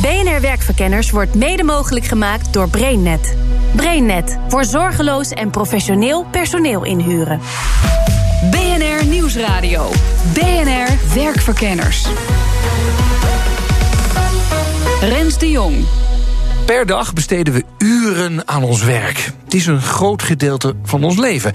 BNR Werkverkenners wordt mede mogelijk gemaakt door BrainNet. BrainNet voor zorgeloos en professioneel personeel inhuren. BNR Nieuwsradio. BNR Werkverkenners. Rens de Jong. Per dag besteden we uren aan ons werk. Het is een groot gedeelte van ons leven.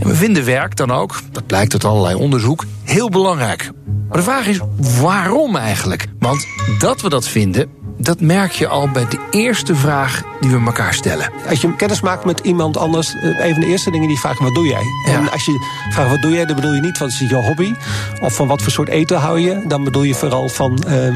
En we vinden werk dan ook, dat blijkt uit allerlei onderzoek, heel belangrijk. Maar de vraag is waarom eigenlijk? Want dat we dat vinden, dat merk je al bij de eerste vraag die we elkaar stellen. Als je kennis maakt met iemand anders, eh, een van de eerste dingen die vragen: wat doe jij? Ja. En als je vraagt wat doe jij, dan bedoel je niet wat is je hobby of van wat voor soort eten hou je. Dan bedoel je vooral van eh,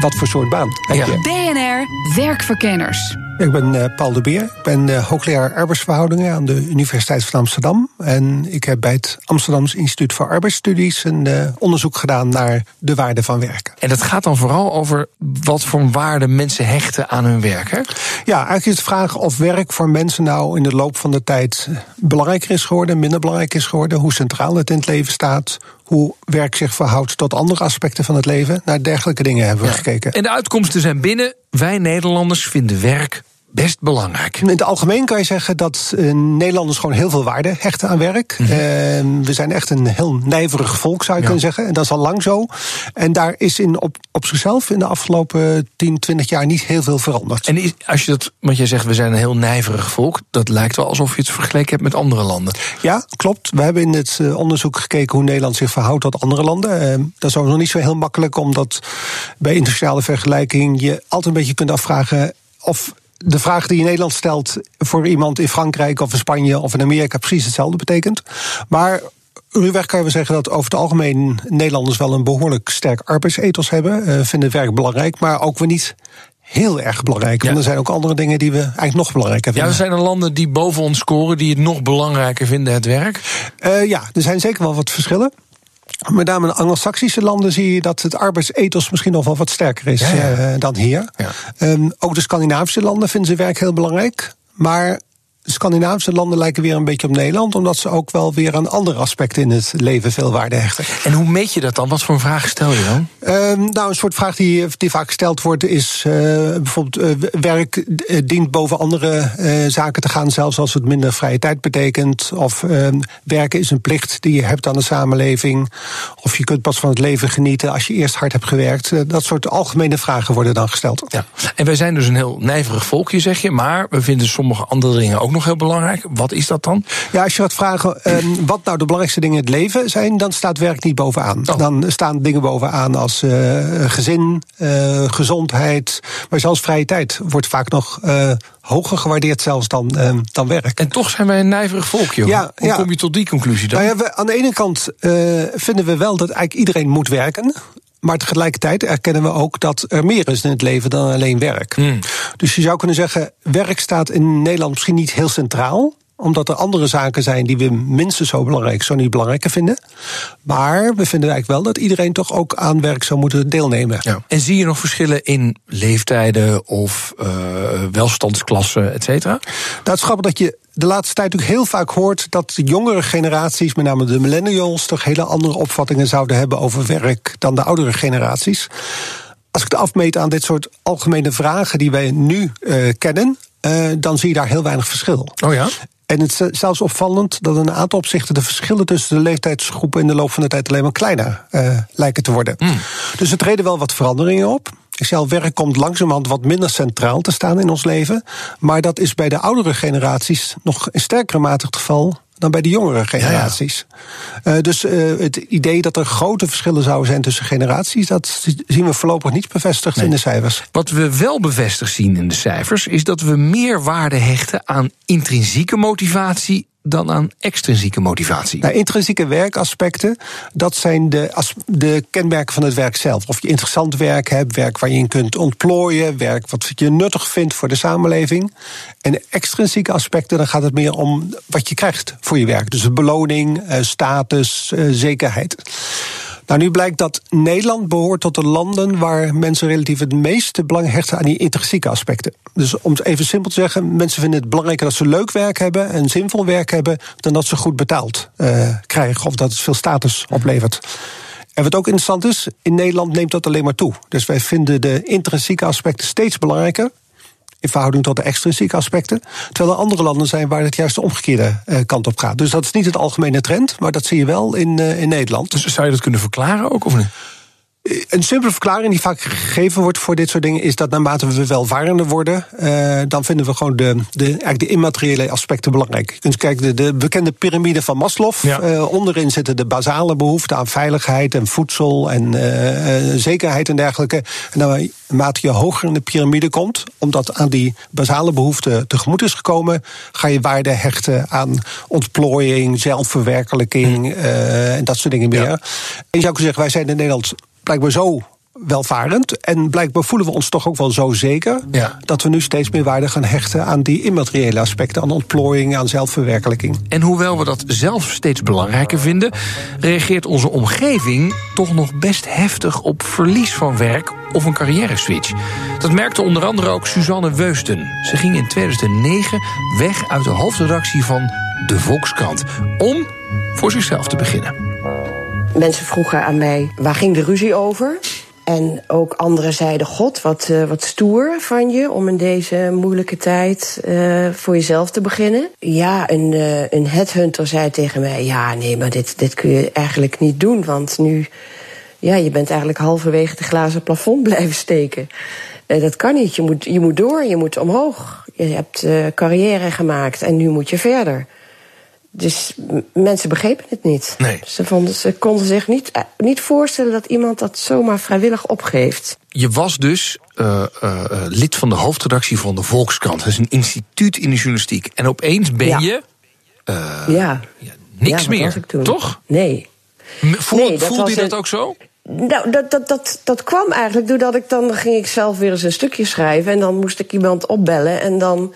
wat voor soort baan heb Ja. je. BNR Werkverkenners. Ik ben eh, Paul de Beer. Ik ben eh, hoogleraar arbeidsverhoudingen aan de Universiteit van Amsterdam. En ik heb bij het Amsterdams Instituut voor Arbeidsstudies een eh, onderzoek gedaan naar de waarde van werken. En dat gaat dan vooral over wat voor waarde mensen hechten aan hun werk. Hè? Ja, eigenlijk is het vragen of werk voor mensen nou in de loop van de tijd belangrijker is geworden, minder belangrijk is geworden, hoe centraal het in het leven staat, hoe werk zich verhoudt tot andere aspecten van het leven. Naar dergelijke dingen hebben we gekeken. En de uitkomsten zijn binnen. Wij Nederlanders vinden werk best belangrijk. In het algemeen kan je zeggen dat eh, Nederlanders gewoon heel veel waarde hechten aan werk. Mhm. Eh, we zijn echt een heel nijverig volk, zou je kunnen zeggen. En dat is al lang zo. En daar is in, op, op zichzelf in de afgelopen 10, 20 jaar niet heel veel veranderd. En is, als je dat, want jij zegt we zijn een heel nijverig volk, dat lijkt wel alsof je het vergeleken hebt met andere landen. Ja, klopt. We hebben in het eh, onderzoek gekeken hoe Nederland zich verhoudt tot andere landen. Eh, dat is ook nog niet zo heel makkelijk, omdat bij internationale vergelijking je altijd een beetje kunt afvragen of de vraag die je in Nederland stelt voor iemand in Frankrijk of in Spanje of in Amerika precies hetzelfde betekent. Maar ruwweg kan je wel zeggen dat over het algemeen Nederlanders wel een behoorlijk sterk arbeidsethos hebben. eh, vinden werk belangrijk, maar ook weer niet heel erg belangrijk. Want Ja. er zijn ook andere dingen die we eigenlijk nog belangrijker Ja, vinden. er zijn er landen die boven ons scoren, die het nog belangrijker vinden, het werk. Eh, ja, er zijn zeker wel wat verschillen. Met name in anglo-saxische landen zie je dat het arbeidsethos misschien nog wel wat sterker is Ja, ja. eh, dan hier. Ja. Ehm, ook de Scandinavische landen vinden ze werk heel belangrijk. Maar Scandinavische landen lijken weer een beetje op Nederland, omdat ze ook wel weer aan andere aspecten in het leven veel waarde hechten. En hoe meet je dat dan? Wat voor een vraag stel je dan? Ehm, nou, een soort vraag die, die vaak gesteld wordt is eh, bijvoorbeeld eh, werk eh, dient boven andere zaken te gaan, zelfs als het minder vrije tijd betekent. Of ehm, werken is een plicht die je hebt aan de samenleving. Of je kunt pas van het leven genieten als je eerst hard hebt gewerkt. Dat soort algemene vragen worden dan gesteld. Ja. En wij zijn dus een heel nijverig volkje, zeg je, maar we vinden sommige andere dingen ook nog heel belangrijk. Wat is dat dan? Ja, als je gaat vragen ehm, wat nou de belangrijkste dingen in het leven zijn, dan staat werk niet bovenaan. Oh. Dan staan dingen bovenaan als eh, gezin, eh, gezondheid, maar zelfs vrije tijd wordt vaak nog eh, hoger gewaardeerd zelfs dan, ehm, dan werk. En toch zijn wij een nijverig volkje. Ja, Hoe ja. kom je tot die conclusie dan? Nou ja, we, aan de ene kant vinden we wel dat eigenlijk iedereen moet werken. Maar tegelijkertijd erkennen we ook dat er meer is in het leven dan alleen werk. Hmm. Dus je zou kunnen zeggen, werk staat in Nederland misschien niet heel centraal omdat er andere zaken zijn die we minstens zo belangrijk, zo niet belangrijker vinden. Maar we vinden eigenlijk wel dat iedereen toch ook aan werk zou moeten deelnemen. Ja. En zie je nog verschillen in leeftijden of eh, welstandsklassen, et cetera? Nou, het is grappig dat je de laatste tijd natuurlijk heel vaak hoort dat de jongere generaties, met name de millennials, toch hele andere opvattingen zouden hebben over werk dan de oudere generaties. Als ik het afmeet aan dit soort algemene vragen die wij nu eh, kennen, eh, dan zie je daar heel weinig verschil. Oh ja? En het is zelfs opvallend dat in een aantal opzichten de verschillen tussen de leeftijdsgroepen in de loop van de tijd alleen maar kleiner eh, lijken te worden. Dus er treden wel wat veranderingen op. Ik zei al, werk komt langzamerhand wat minder centraal te staan in ons leven. Maar dat is bij de oudere generaties nog in sterkere mate het geval dan bij de jongere generaties. Eh, dus eh, het idee dat er grote verschillen zouden zijn tussen generaties, dat zien we voorlopig niet bevestigd in de cijfers. Wat we wel bevestigd zien in de cijfers, is dat we meer waarde hechten aan intrinsieke motivatie dan aan extrinsieke motivatie? Nou, intrinsieke werkaspecten, dat zijn de, de kenmerken van het werk zelf. Of je interessant werk hebt, werk waar je in kunt ontplooien, werk wat je nuttig vindt voor de samenleving. En extrinsieke aspecten, dan gaat het meer om wat je krijgt voor je werk. Dus beloning, eh, status, eh, zekerheid. Nou, nu blijkt dat Nederland behoort tot de landen waar mensen relatief het meeste belang hechten aan die intrinsieke aspecten. Dus om het even simpel te zeggen, mensen vinden het belangrijker dat ze leuk werk hebben en zinvol werk hebben, dan dat ze goed betaald uh, krijgen of dat het veel status oplevert. En wat ook interessant is, in Nederland neemt dat alleen maar toe. Dus wij vinden de intrinsieke aspecten steeds belangrijker in verhouding tot de extrinsieke aspecten. Terwijl er andere landen zijn waar het juist de omgekeerde uh, kant op gaat. Dus dat is niet het algemene trend, maar dat zie je wel in, uh, in Nederland. Dus zou je dat kunnen verklaren ook, of niet? Een simpele verklaring die vaak gegeven wordt voor dit soort dingen is dat naarmate we welvarender worden, uh, dan vinden we gewoon de, de, eigenlijk de immateriële aspecten belangrijk. Je kunt kijken, de, de bekende piramide van Maslow. Ja. Uh, onderin zitten de basale behoeften aan veiligheid en voedsel en uh, zekerheid en dergelijke. En naarmate je hoger in de piramide komt, omdat aan die basale behoeften tegemoet is gekomen, ga je waarde hechten aan ontplooiing, zelfverwerkelijking en dat soort dingen meer. Ja. En je zou kunnen zeggen, wij zijn in Nederland blijkbaar zo welvarend. En blijkbaar voelen we ons toch ook wel zo zeker ja. dat we nu steeds meer waarde gaan hechten aan die immateriële aspecten, aan ontplooiing, aan zelfverwerkelijking. En hoewel we dat zelf steeds belangrijker vinden, reageert onze omgeving toch nog best heftig op verlies van werk of een carrière switch. Dat merkte onder andere ook Suzanne Weusten. Ze ging in 2009 weg uit de hoofdredactie van de Volkskrant om voor zichzelf te beginnen. Mensen vroegen aan mij, waar ging de ruzie over? En ook anderen zeiden, god, wat, uh, wat stoer van je om in deze moeilijke tijd uh, voor jezelf te beginnen. Ja, een, uh, een headhunter zei tegen mij, ja, nee, maar dit, dit kun je eigenlijk niet doen, want nu, ja, je bent eigenlijk halverwege het glazen plafond blijven steken. dat kan niet, je moet, je moet door, je moet omhoog. Je hebt carrière gemaakt en nu moet je verder. Dus mensen begrepen het niet. Nee. Ze, vonden, ze konden zich niet, niet voorstellen dat iemand dat zomaar vrijwillig opgeeft. Je was dus uh, uh, lid van de hoofdredactie van de Volkskrant. Dat is een instituut in de journalistiek. En opeens ben ja. je. Uh, ja. ja. Niks ja, meer. Toch? Nee. Voel, nee, voelde je dat een... ook zo? Nou, dat, dat, dat, dat kwam eigenlijk doordat ik dan ging ik zelf weer eens een stukje schrijven. En dan moest ik iemand opbellen. En dan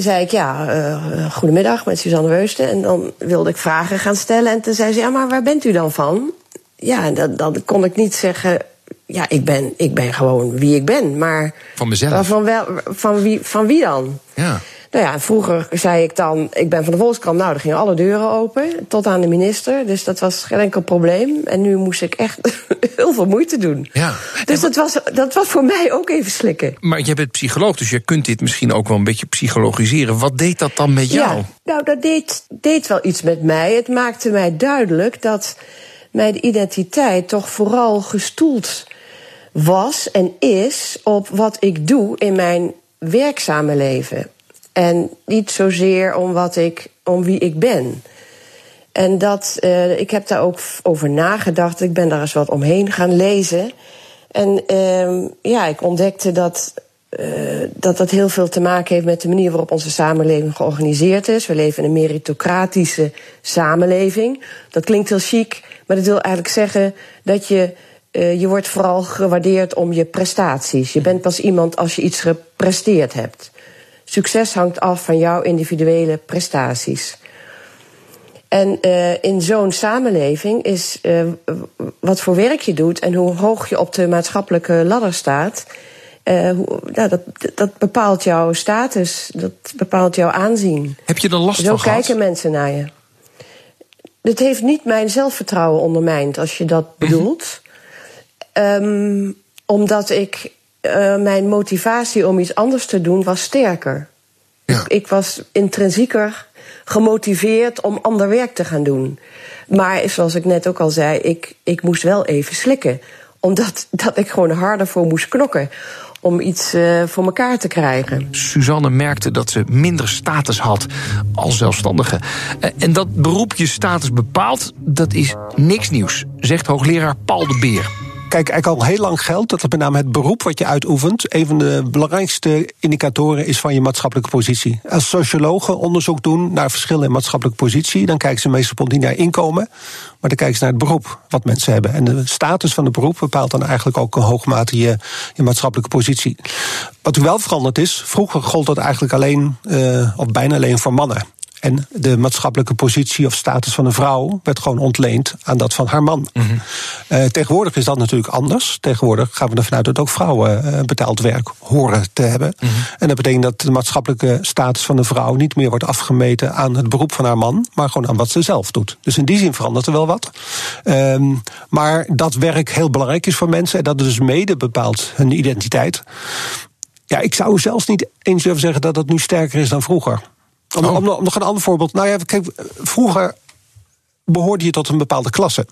zei ik, ja, uh, goedemiddag met Suzanne Weusten. En dan wilde ik vragen gaan stellen. En toen zei ze, ja, maar waar bent u dan van? Ja, en dan, dan kon ik niet zeggen, ja, ik ben, ik ben gewoon wie ik ben. Maar van mezelf? Van, wel, van, wie, van wie dan? Ja. Nou ja, vroeger zei ik dan, ik ben van de Volkskrant. Nou, er gingen alle deuren open, tot aan de minister. Dus dat was geen enkel probleem. En nu moest ik echt heel veel moeite doen. Ja. Dus dat was, dat was voor mij ook even slikken. Maar je bent psycholoog, dus je kunt dit misschien ook wel een beetje psychologiseren. Wat deed dat dan met jou? Ja, nou, dat deed, deed wel iets met mij. Het maakte mij duidelijk dat mijn identiteit toch vooral gestoeld was en is op wat ik doe in mijn werkzame leven. En niet zozeer om, wat ik, om wie ik ben. En dat, uh, ik heb daar ook over nagedacht. Ik ben daar eens wat omheen gaan lezen. En uh, ja, ik ontdekte dat, uh, dat dat heel veel te maken heeft met de manier waarop onze samenleving georganiseerd is. We leven in een meritocratische samenleving. Dat klinkt heel chic, maar dat wil eigenlijk zeggen dat je. Uh, je wordt vooral gewaardeerd om je prestaties. Je bent pas iemand als je iets gepresteerd hebt. Succes hangt af van jouw individuele prestaties. En uh, in zo'n samenleving is uh, wat voor werk je doet en hoe hoog je op de maatschappelijke ladder staat. Uh, hoe, nou, dat, dat bepaalt jouw status, dat bepaalt jouw aanzien. Heb je er last Zo van kijken gehad? mensen naar je. Het heeft niet mijn zelfvertrouwen ondermijnd, als je dat bedoelt. Mm -hmm. um, omdat ik uh, mijn motivatie om iets anders te doen was sterker. Ja. Ik, ik, was intrinsieker gemotiveerd om ander werk te gaan doen. Maar zoals ik net ook al zei, ik, ik moest wel even slikken. Omdat dat ik gewoon harder voor moest knokken om iets uh, voor elkaar te krijgen. Suzanne merkte dat ze minder status had als zelfstandige. En dat beroep je status bepaalt, dat is niks nieuws, zegt hoogleraar Paul de Beer. Kijk, eigenlijk al heel lang geldt dat het met name het beroep wat je uitoefent. een van de belangrijkste indicatoren is van je maatschappelijke positie. Als sociologen onderzoek doen naar verschillen in maatschappelijke positie. dan kijken ze meestal niet naar inkomen. maar dan kijken ze naar het beroep wat mensen hebben. En de status van het beroep bepaalt dan eigenlijk ook een hoge mate je, je maatschappelijke positie. Wat wel veranderd is, vroeger gold dat eigenlijk alleen, uh, of bijna alleen voor mannen. En de maatschappelijke positie of status van een vrouw werd gewoon ontleend aan dat van haar man. Mm tegenwoordig is dat natuurlijk anders. Tegenwoordig gaan we ervan uit dat ook vrouwen uh, betaald werk horen te hebben. Mm -hmm. En dat betekent dat de maatschappelijke status van een vrouw niet meer wordt afgemeten aan het beroep van haar man, maar gewoon aan wat ze zelf doet. Dus in die zin verandert er wel wat. Um, maar dat werk heel belangrijk is voor mensen en dat dus mede bepaalt hun identiteit. Ja, ik zou zelfs niet eens durven zeggen dat het nu sterker is dan vroeger. Om, oh. om, om, nog een ander voorbeeld. Nou ja, kijk, vroeger behoorde je tot een bepaalde klasse.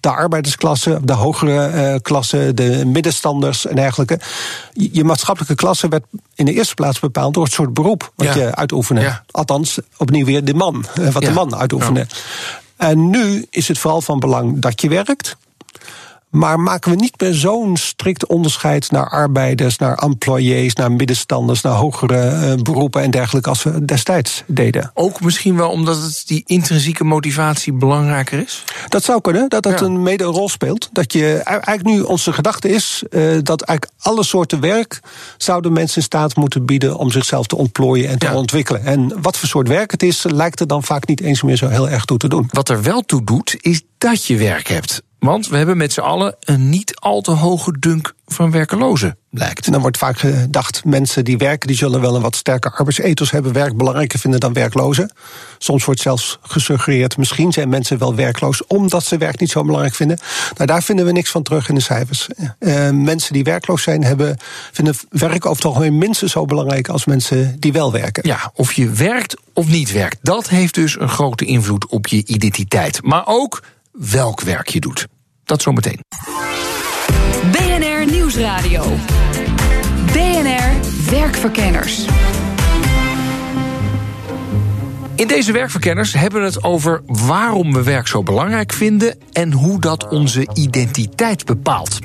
De arbeidersklasse, de hogere uh, klasse, de middenstanders en dergelijke. Je, je, maatschappelijke klasse werd in de eerste plaats bepaald door het soort beroep wat ja. je uitoefende. Ja. Althans, opnieuw weer de man, uh, wat ja. de man uitoefende. En nu is het vooral van belang dat je werkt. Maar maken we niet meer zo'n strikt onderscheid naar arbeiders, naar employés, naar middenstanders, naar hogere uh, beroepen en dergelijke als we destijds deden? Ook misschien wel omdat het die intrinsieke motivatie belangrijker is? Dat zou kunnen, dat dat ja. een mede een rol speelt. Dat je eigenlijk nu onze gedachte is uh, dat eigenlijk alle soorten werk zouden mensen in staat moeten bieden om zichzelf te ontplooien en te ja. ontwikkelen. En wat voor soort werk het is, lijkt er dan vaak niet eens meer zo heel erg toe te doen. Wat er wel toe doet, is dat je werk hebt. Want we hebben met z'n allen een niet al te hoge dunk van werkelozen, blijkt. En dan wordt vaak gedacht, mensen die werken... die zullen wel een wat sterker arbeidsethos hebben... werk belangrijker vinden dan werklozen. Soms wordt zelfs gesuggereerd... misschien zijn mensen wel werkloos... omdat ze werk niet zo belangrijk vinden. Nou, daar vinden we niks van terug in de cijfers. Uh, mensen die werkloos zijn... Hebben, vinden werk over het algemeen minstens zo belangrijk... als mensen die wel werken. Ja, of je werkt of niet werkt... dat heeft dus een grote invloed op je identiteit. Maar ook welk werk je doet. Dat zometeen. BNR Nieuwsradio. BNR Werkverkenners. In deze werkverkenners hebben we het over waarom we werk zo belangrijk vinden en hoe dat onze identiteit bepaalt.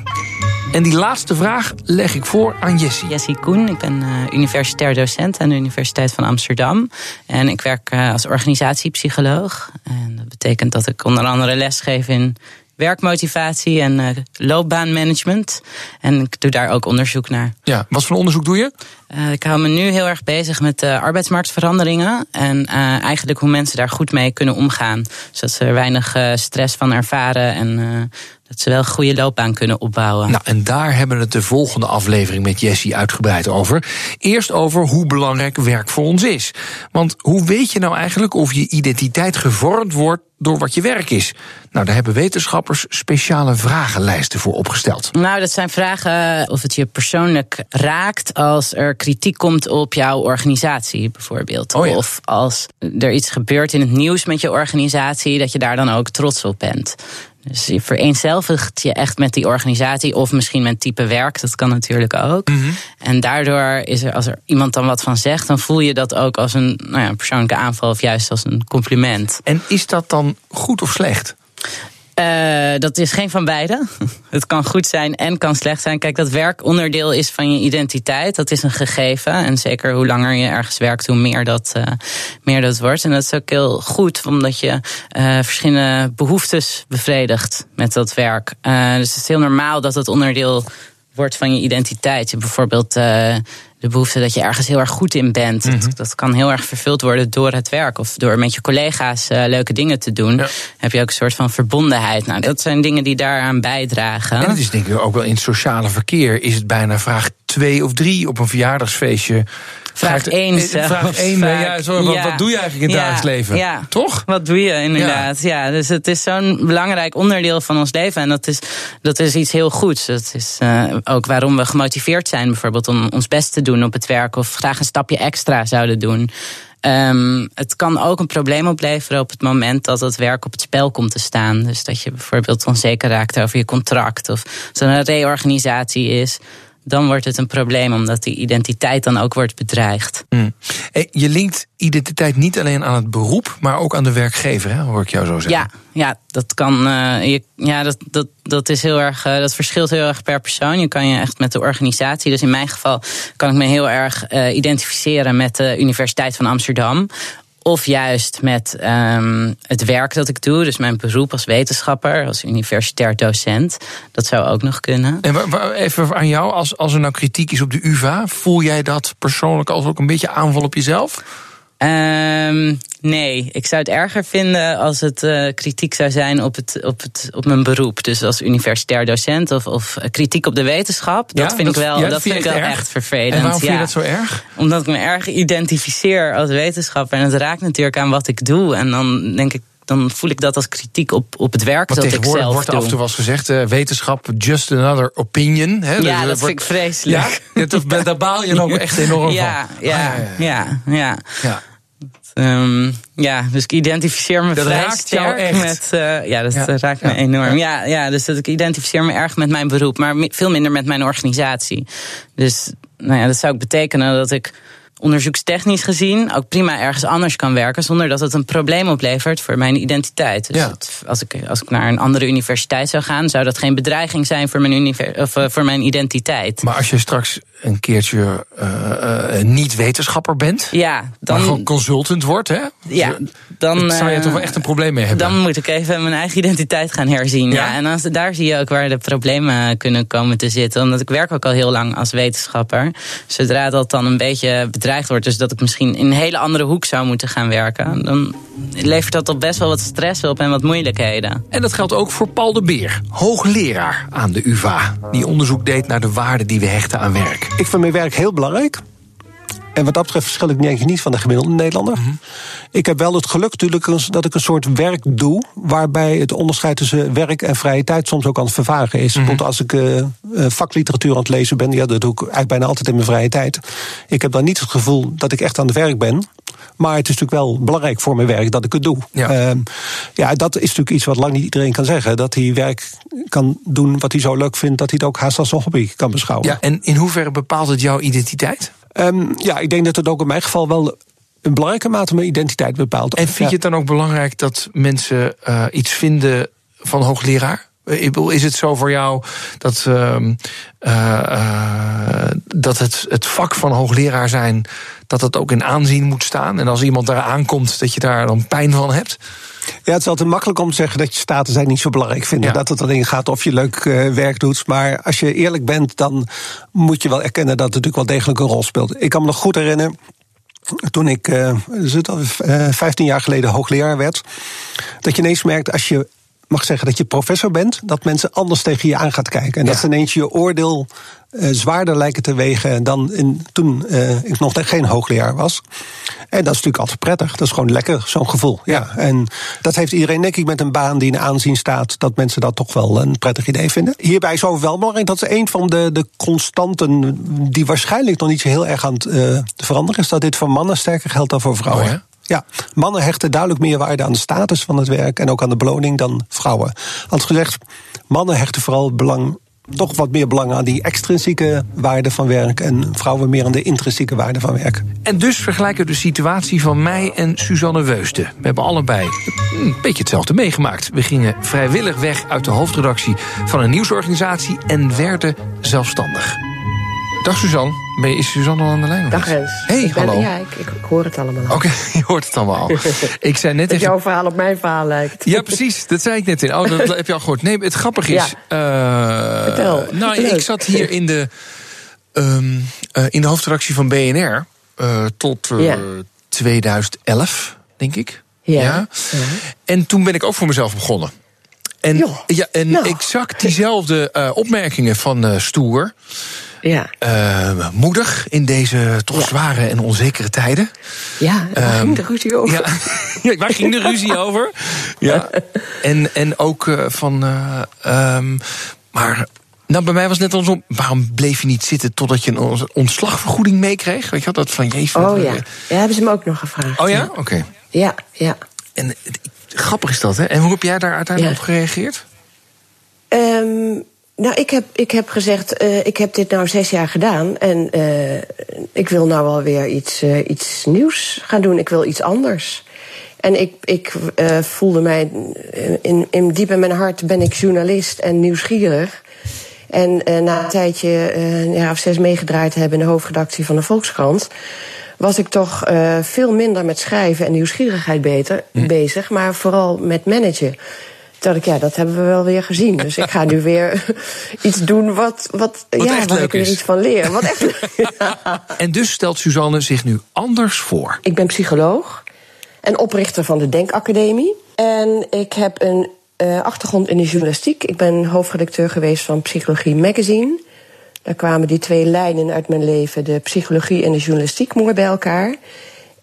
En die laatste vraag leg ik voor aan Jessie. Jessie Koen, ik ben uh, universitair docent aan de Universiteit van Amsterdam. En ik werk uh, als organisatiepsycholoog. En dat betekent dat ik onder andere lesgeef in werkmotivatie en uh, loopbaanmanagement. En ik doe daar ook onderzoek naar. Ja, wat voor onderzoek doe je? Uh, ik hou me nu heel erg bezig met de arbeidsmarktveranderingen. En uh, eigenlijk hoe mensen daar goed mee kunnen omgaan. Zodat ze er weinig stress van ervaren. En dat ze wel een goede loopbaan kunnen opbouwen. Nou, en daar hebben we het de volgende aflevering met Jessie uitgebreid over. Eerst over hoe belangrijk werk voor ons is. Want hoe weet je nou eigenlijk of je identiteit gevormd wordt door wat je werk is? Nou, daar hebben wetenschappers speciale vragenlijsten voor opgesteld. Nou, dat zijn vragen of het je persoonlijk raakt als er kritiek komt op jouw organisatie, bijvoorbeeld. Oh ja. Of als er iets gebeurt in het nieuws met je organisatie, dat je daar dan ook trots op bent. Dus je vereenzelvigt je echt met die organisatie, of misschien met type werk, dat kan natuurlijk ook. Mhm. En daardoor is er, als er iemand dan wat van zegt, dan voel je dat ook als een nou ja, persoonlijke aanval of juist als een compliment. En is dat dan goed of slecht? Uh, dat is geen van beide. Het kan goed zijn en kan slecht zijn. Kijk, dat werk onderdeel is van je identiteit. Dat is een gegeven. En zeker hoe langer je ergens werkt, hoe meer dat, uh, meer dat wordt. En dat is ook heel goed, omdat je uh, verschillende behoeftes bevredigt met dat werk. dus het is heel normaal dat het onderdeel wordt van je identiteit. Je bijvoorbeeld de behoefte dat je ergens heel erg goed in bent. Mhm. dat, dat, kan heel erg vervuld worden door het werk of door met je collega's uh, leuke dingen te doen. Ja. Heb je ook een soort van verbondenheid. Nou, dat zijn dingen die daaraan bijdragen. En het is denk ik ook wel in het sociale verkeer is het bijna vraag twee of drie op een verjaardagsfeestje. Vraag 1 Vraag 1, ja, zo, wat, ja. wat doe je eigenlijk in het Ja, dagelijks leven? Toch? Wat doe je inderdaad? Ja, dus het is zo'n belangrijk onderdeel van ons leven. En dat is, dat is iets heel goeds. Dat is uh, ook waarom we gemotiveerd zijn, bijvoorbeeld om ons best te doen op het werk. Of graag een stapje extra zouden doen. Um, het kan ook een probleem opleveren op het moment dat het werk op het spel komt te staan. Dus dat je bijvoorbeeld onzeker raakt over je contract. Of als er een reorganisatie is dan wordt het een probleem, omdat die identiteit dan ook wordt bedreigd. Mm. Je linkt identiteit niet alleen aan het beroep, maar ook aan de werkgever, hè? hoor ik jou zo zeggen. Ja, ja dat kan. Uh, je, ja, dat, dat, dat is heel erg. Uh, dat verschilt heel erg per persoon. Je kan je echt met de organisatie. Dus in mijn geval kan ik me heel erg uh, identificeren met de Universiteit van Amsterdam. Of juist met um, het werk dat ik doe, dus mijn beroep als wetenschapper, als universitair docent. Dat zou ook nog kunnen. En even aan jou, als, als er nou kritiek is op de UVA, voel jij dat persoonlijk als ook een beetje aanval op jezelf? Um, nee, ik zou het erger vinden als het uh, kritiek zou zijn op, het, op, het, op mijn beroep. Dus als universitair docent of, of kritiek op de wetenschap. Dat ja, vind dat, ik wel, ja, dat vind ik wel erg? echt vervelend. En waarom ja. vind je dat zo erg? Omdat ik me erg identificeer als wetenschapper. En het raakt natuurlijk aan wat ik doe. En dan denk ik dan voel ik dat als kritiek op, op het werk Want dat ik zelf wordt doe. af en toe was gezegd, uh, wetenschap, just another opinion. Hè? Ja, dat, dat vind ik vreselijk. Ja, dat, daar baal je dan ook echt enorm ja, van. Ja, Ah, ja, ja. ja. Ja. Um, ja, dus ik identificeer me dat vrij raakt sterk jou echt. met. Uh, ja, dat Ja, raakt me ja, enorm. Ja. ja, dus dat ik identificeer me erg met mijn beroep, maar veel minder met mijn organisatie. Dus nou ja, dat zou ook betekenen dat ik onderzoekstechnisch gezien ook prima ergens anders kan werken zonder dat het een probleem oplevert voor mijn identiteit. Dus Ja. het- als, ik, als ik naar een andere universiteit zou gaan, zou dat geen bedreiging zijn voor mijn, of, uh, voor mijn identiteit. Maar als je straks een keertje uh, uh, niet wetenschapper bent, ja, dan, maar gewoon consultant wordt, hè? ja, dan Dan zou je eh, toch wel echt een probleem mee hebben. Dan moet ik even mijn eigen identiteit gaan herzien. Ja. Ja? En als, daar zie je ook waar de problemen kunnen komen te zitten. Omdat ik werk ook al heel lang als wetenschapper. Zodra dat dan een beetje bedreigd wordt, dus dat ik misschien in een hele andere hoek zou moeten gaan werken, dan levert dat toch best wel wat stress op en wat moeilijkheden. En dat geldt ook voor Paul de Beer, hoogleraar aan de UvA. Die onderzoek deed naar de waarde die we hechten aan werk. Ik vind mijn werk heel belangrijk. En wat dat betreft verschil ik denk ik niet van de gemiddelde Nederlander. Mhm. Ik heb wel het geluk natuurlijk dat ik een soort werk doe... waarbij het onderscheid tussen werk en vrije tijd soms ook aan het vervagen is. Mhm. Bijvoorbeeld als ik uh, vakliteratuur aan het lezen ben... Ja, dat doe ik eigenlijk bijna altijd in mijn vrije tijd. Ik heb dan niet het gevoel dat ik echt aan het werk ben... Maar het is natuurlijk wel belangrijk voor mijn werk dat ik het doe. Ja. Uh, ja, dat is natuurlijk iets wat lang niet iedereen kan zeggen. Dat hij werk kan doen wat hij zo leuk vindt... dat hij het ook haast als een hobby kan beschouwen. Ja, en in hoeverre bepaalt het jouw identiteit? Um, ja, ik denk dat het ook in mijn geval wel een belangrijke mate mijn identiteit bepaalt. En vind ja. je het dan ook belangrijk dat mensen uh, iets vinden van hoogleraar? Is het zo voor jou dat, uh, uh, dat het, het vak van hoogleraar zijn, dat het ook in aanzien moet staan? En als iemand daar aankomt, dat je daar dan pijn van hebt? Ja, het is altijd makkelijk om te zeggen dat je status zijn niet zo belangrijk vindt. Ja. Dat het erin gaat of je leuk uh, werk doet. Maar als je eerlijk bent, dan moet je wel erkennen dat het natuurlijk wel degelijk een rol speelt. Ik kan me nog goed herinneren. Toen ik uh, uh, 15 jaar geleden hoogleraar werd, dat je ineens merkt als je mag zeggen dat je professor bent, dat mensen anders tegen je aan gaat kijken. En Ja. dat ze ineens je oordeel uh, zwaarder lijken te wegen dan in, toen uh, ik nog geen hoogleraar was. En dat is natuurlijk altijd prettig. Dat is gewoon lekker, zo'n gevoel. Ja. En dat heeft iedereen, denk ik, met een baan die in aanzien staat, dat mensen dat toch wel een prettig idee vinden. Hierbij is ook wel belangrijk, dat is een van de, de constanten die waarschijnlijk nog niet zo heel erg aan het uh, veranderen is, dat dit voor mannen sterker geldt dan voor vrouwen. Oh ja? Ja, mannen hechten duidelijk meer waarde aan de status van het werk en ook aan de beloning dan vrouwen. Als gezegd, mannen hechten vooral belang, toch wat meer belang aan die extrinsieke waarde van werk en vrouwen meer aan de intrinsieke waarde van werk. En dus vergelijken we de situatie van mij en Suzanne Weusten. We hebben allebei een beetje hetzelfde meegemaakt. We gingen vrijwillig weg uit de hoofdredactie van een nieuwsorganisatie en werden zelfstandig. Dag Suzanne. Ben je, is Suzanne al aan de lijn? Dag Rens. Hey, ik ben, hallo. Ja, ik, ik, ik, hoor het allemaal. Oké, okay, je hoort het allemaal al. ik zei net dat jouw verhaal op mijn verhaal lijkt. Ja, precies. Dat zei ik net in. Oh, dat heb je al gehoord. Nee, het grappige is... Ja. Uh, Vertel. Nou, Leuk. ik zat hier in de, um, uh, in de hoofdredactie van BNR... Uh, tot ja. 2011, denk ik. Ja. ja. En toen ben ik ook voor mezelf begonnen. En, jo. ja, en nou. ik zag diezelfde opmerkingen van Stoer. Ja. Uh, moedig in deze toch ja. zware en onzekere tijden. Ja, waar um, ging de ruzie over? Ja, ja waar ging de ruzie over? Ja. En, en ook uh, van. Uh, um, maar. Nou, bij mij was het net andersom. Waarom bleef je niet zitten totdat je een ontslagvergoeding meekreeg? Weet je wat? Dat van jezus. Oh ja. Ja, hebben ze me ook nog gevraagd. Oh ja? Oké. Okay. Ja, ja. En grappig is dat, hè? En hoe heb jij daar uiteindelijk ja. op gereageerd? Um, Nou, ik heb, ik heb gezegd, uh, ik heb dit nou zes jaar gedaan. En uh, ik wil nou wel weer iets, uh, iets nieuws gaan doen. Ik wil iets anders. En ik, ik voelde mij, in, in diep in mijn hart ben ik journalist en nieuwsgierig. En na een tijdje, een jaar of zes meegedraaid hebben in de hoofdredactie van de Volkskrant was ik toch veel minder met schrijven en nieuwsgierigheid beter, hm. bezig, maar vooral met managen. Toen ik, ja, dat hebben we wel weer gezien. Dus ik ga nu weer iets doen wat, wat, wat ja, waar ik er iets van leer. Wat echt leuk En dus stelt Suzanne zich nu anders voor. Ik ben psycholoog en oprichter van de Denkacademie. En ik heb een uh, achtergrond in de journalistiek. Ik ben hoofdredacteur geweest van Psychologie Magazine. Daar kwamen die twee lijnen uit mijn leven, de psychologie en de journalistiek, mooi bij elkaar.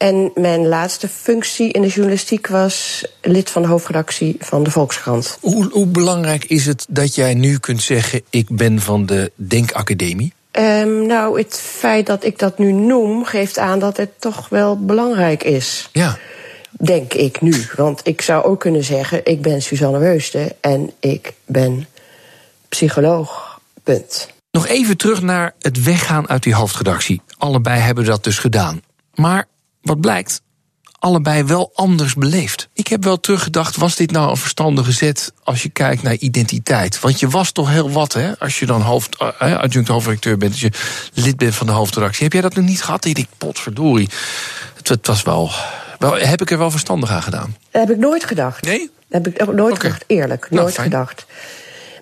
En mijn laatste functie in de journalistiek was lid van de hoofdredactie van de Volkskrant. Hoe, hoe belangrijk is het dat jij nu kunt zeggen: ik ben van de Denkacademie? Um, nou, het feit dat ik dat nu noem, geeft aan dat het toch wel belangrijk is. Ja. Denk ik nu. Want ik zou ook kunnen zeggen: ik ben Suzanne Weusten en ik ben psycholoog. Punt. Nog even terug naar het weggaan uit die hoofdredactie. Allebei hebben dat dus gedaan. Maar wat blijkt? Allebei wel anders beleefd. Ik heb wel teruggedacht, was dit nou een verstandige zet als je kijkt naar identiteit? Want je was toch heel wat, hè? Als je dan hoofd, uh, adjunct hoofdredacteur bent, als je lid bent van de hoofdredactie. Heb jij dat nog niet gehad? Ik denk, potverdorie. Het, het was wel, wel. Heb ik er wel verstandig aan gedaan? Dat heb ik nooit gedacht. Nee? Dat heb ik nooit okay. gedacht, eerlijk. Nou, nooit gedacht.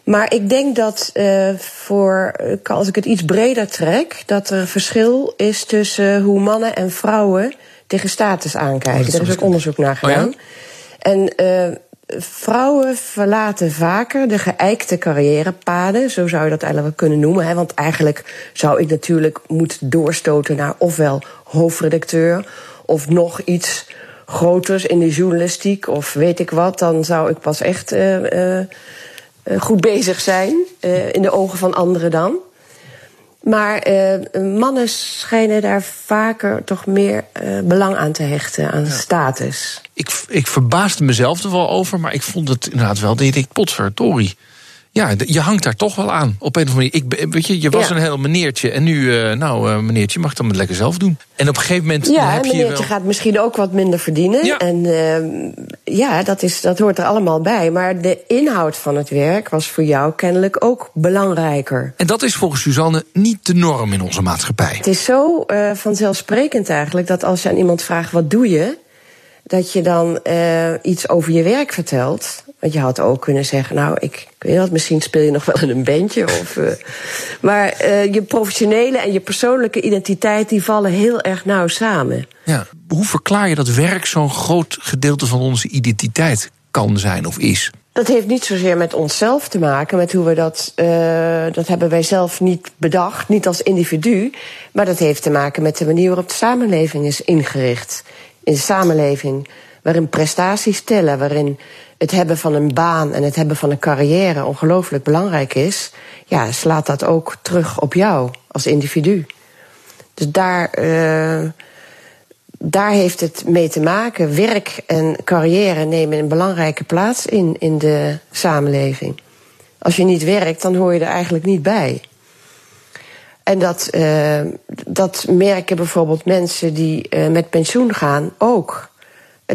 Maar ik denk dat uh, voor, als ik het iets breder trek, dat er verschil is tussen hoe mannen en vrouwen tegen status aankijken. Oh, Daar is ook onderzoek naar gedaan. Oh, ja? En uh, vrouwen verlaten vaker de geëikte carrièrepaden, zo zou je dat eigenlijk wel kunnen noemen. Hè? Want eigenlijk zou ik natuurlijk moeten doorstoten naar ofwel hoofdredacteur of nog iets groters in de journalistiek of weet ik wat. Dan zou ik pas echt. Uh, goed bezig zijn, in de ogen van anderen dan. Maar uh, mannen schijnen daar vaker toch meer belang aan te hechten, aan ja. status. Ik, ik verbaasde mezelf er wel over, maar ik vond het inderdaad wel. Dat ik, potverdorie ja, je hangt daar toch wel aan. Op een of andere manier. Ik, weet je, je was een heel meneertje. En nu, uh, nou, uh, meneertje, mag dan het lekker zelf doen. En op een gegeven moment. Ja, heb meneertje je wel... gaat misschien ook wat minder verdienen. Ja. En uh, ja, dat, is, dat hoort er allemaal bij. Maar de inhoud van het werk was voor jou kennelijk ook belangrijker. En dat is volgens Suzanne niet de norm in onze maatschappij. Het is zo vanzelfsprekend eigenlijk dat als je aan iemand vraagt: wat doe je? Dat je dan iets over je werk vertelt. Want je had ook kunnen zeggen, nou, ik, ik weet wat, misschien speel je nog wel in een bandje. Of, uh, maar uh, je professionele en je persoonlijke identiteit, die vallen heel erg nauw samen. Ja. Hoe verklaar je dat werk zo'n groot gedeelte van onze identiteit kan zijn of is? Dat heeft niet zozeer met onszelf te maken, met hoe we dat. Uh, dat hebben wij zelf niet bedacht, niet als individu. Maar dat heeft te maken met de manier waarop de samenleving is ingericht. In de samenleving waarin prestaties tellen, waarin het hebben van een baan en het hebben van een carrière ongelooflijk belangrijk is, ja, slaat dat ook terug op jou als individu. Dus daar, uh, daar heeft het mee te maken. Werk en carrière nemen een belangrijke plaats in in de samenleving. Als je niet werkt, dan hoor je er eigenlijk niet bij. En dat, uh, dat merken bijvoorbeeld mensen die uh, met pensioen gaan ook.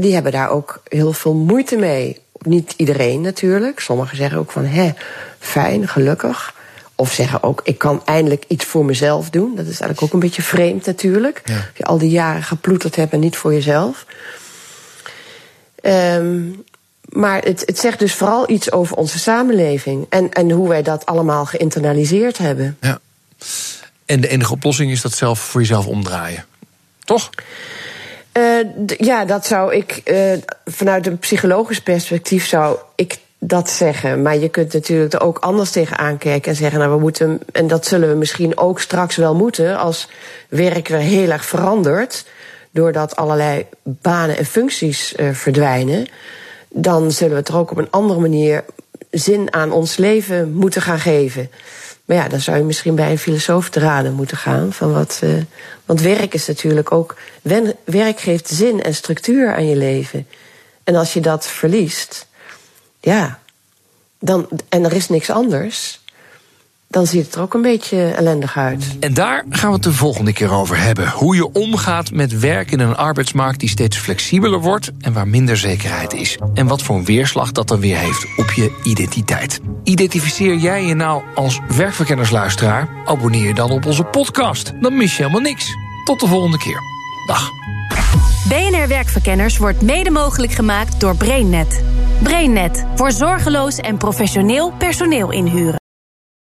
Die hebben daar ook heel veel moeite mee niet iedereen natuurlijk. Sommigen zeggen ook van, hè, fijn, gelukkig. Of zeggen ook, ik kan eindelijk iets voor mezelf doen. Dat is eigenlijk ook een beetje vreemd natuurlijk. Ja. Als je al die jaren geploeterd hebt en niet voor jezelf. Um, maar het, het zegt dus vooral iets over onze samenleving. En, en hoe wij dat allemaal geïnternaliseerd hebben. Ja. En de enige oplossing is dat zelf voor jezelf omdraaien. Toch? Uh, ja, dat zou ik uh, vanuit een psychologisch perspectief zou ik dat zeggen. Maar je kunt natuurlijk er ook anders tegen aankijken en zeggen, nou we moeten, en dat zullen we misschien ook straks wel moeten, als werk weer heel erg verandert, doordat allerlei banen en functies uh, verdwijnen, dan zullen we het er ook op een andere manier zin aan ons leven moeten gaan geven. Maar ja, dan zou je misschien bij een filosoof te raden moeten gaan. Van wat, want werk is natuurlijk ook. Werk geeft zin en structuur aan je leven. En als je dat verliest, ja, dan, en er is niks anders, dan ziet het er ook een beetje ellendig uit. En daar gaan we het de volgende keer over hebben. Hoe je omgaat met werk in een arbeidsmarkt die steeds flexibeler wordt en waar minder zekerheid is. En wat voor een weerslag dat dan weer heeft op je identiteit. Identificeer jij je nou als werkverkennersluisteraar? Abonneer je dan op onze podcast. Dan mis je helemaal niks. Tot de volgende keer. Dag. BNR Werkverkenners wordt mede mogelijk gemaakt door BrainNet. BrainNet voor zorgeloos en professioneel personeel inhuren.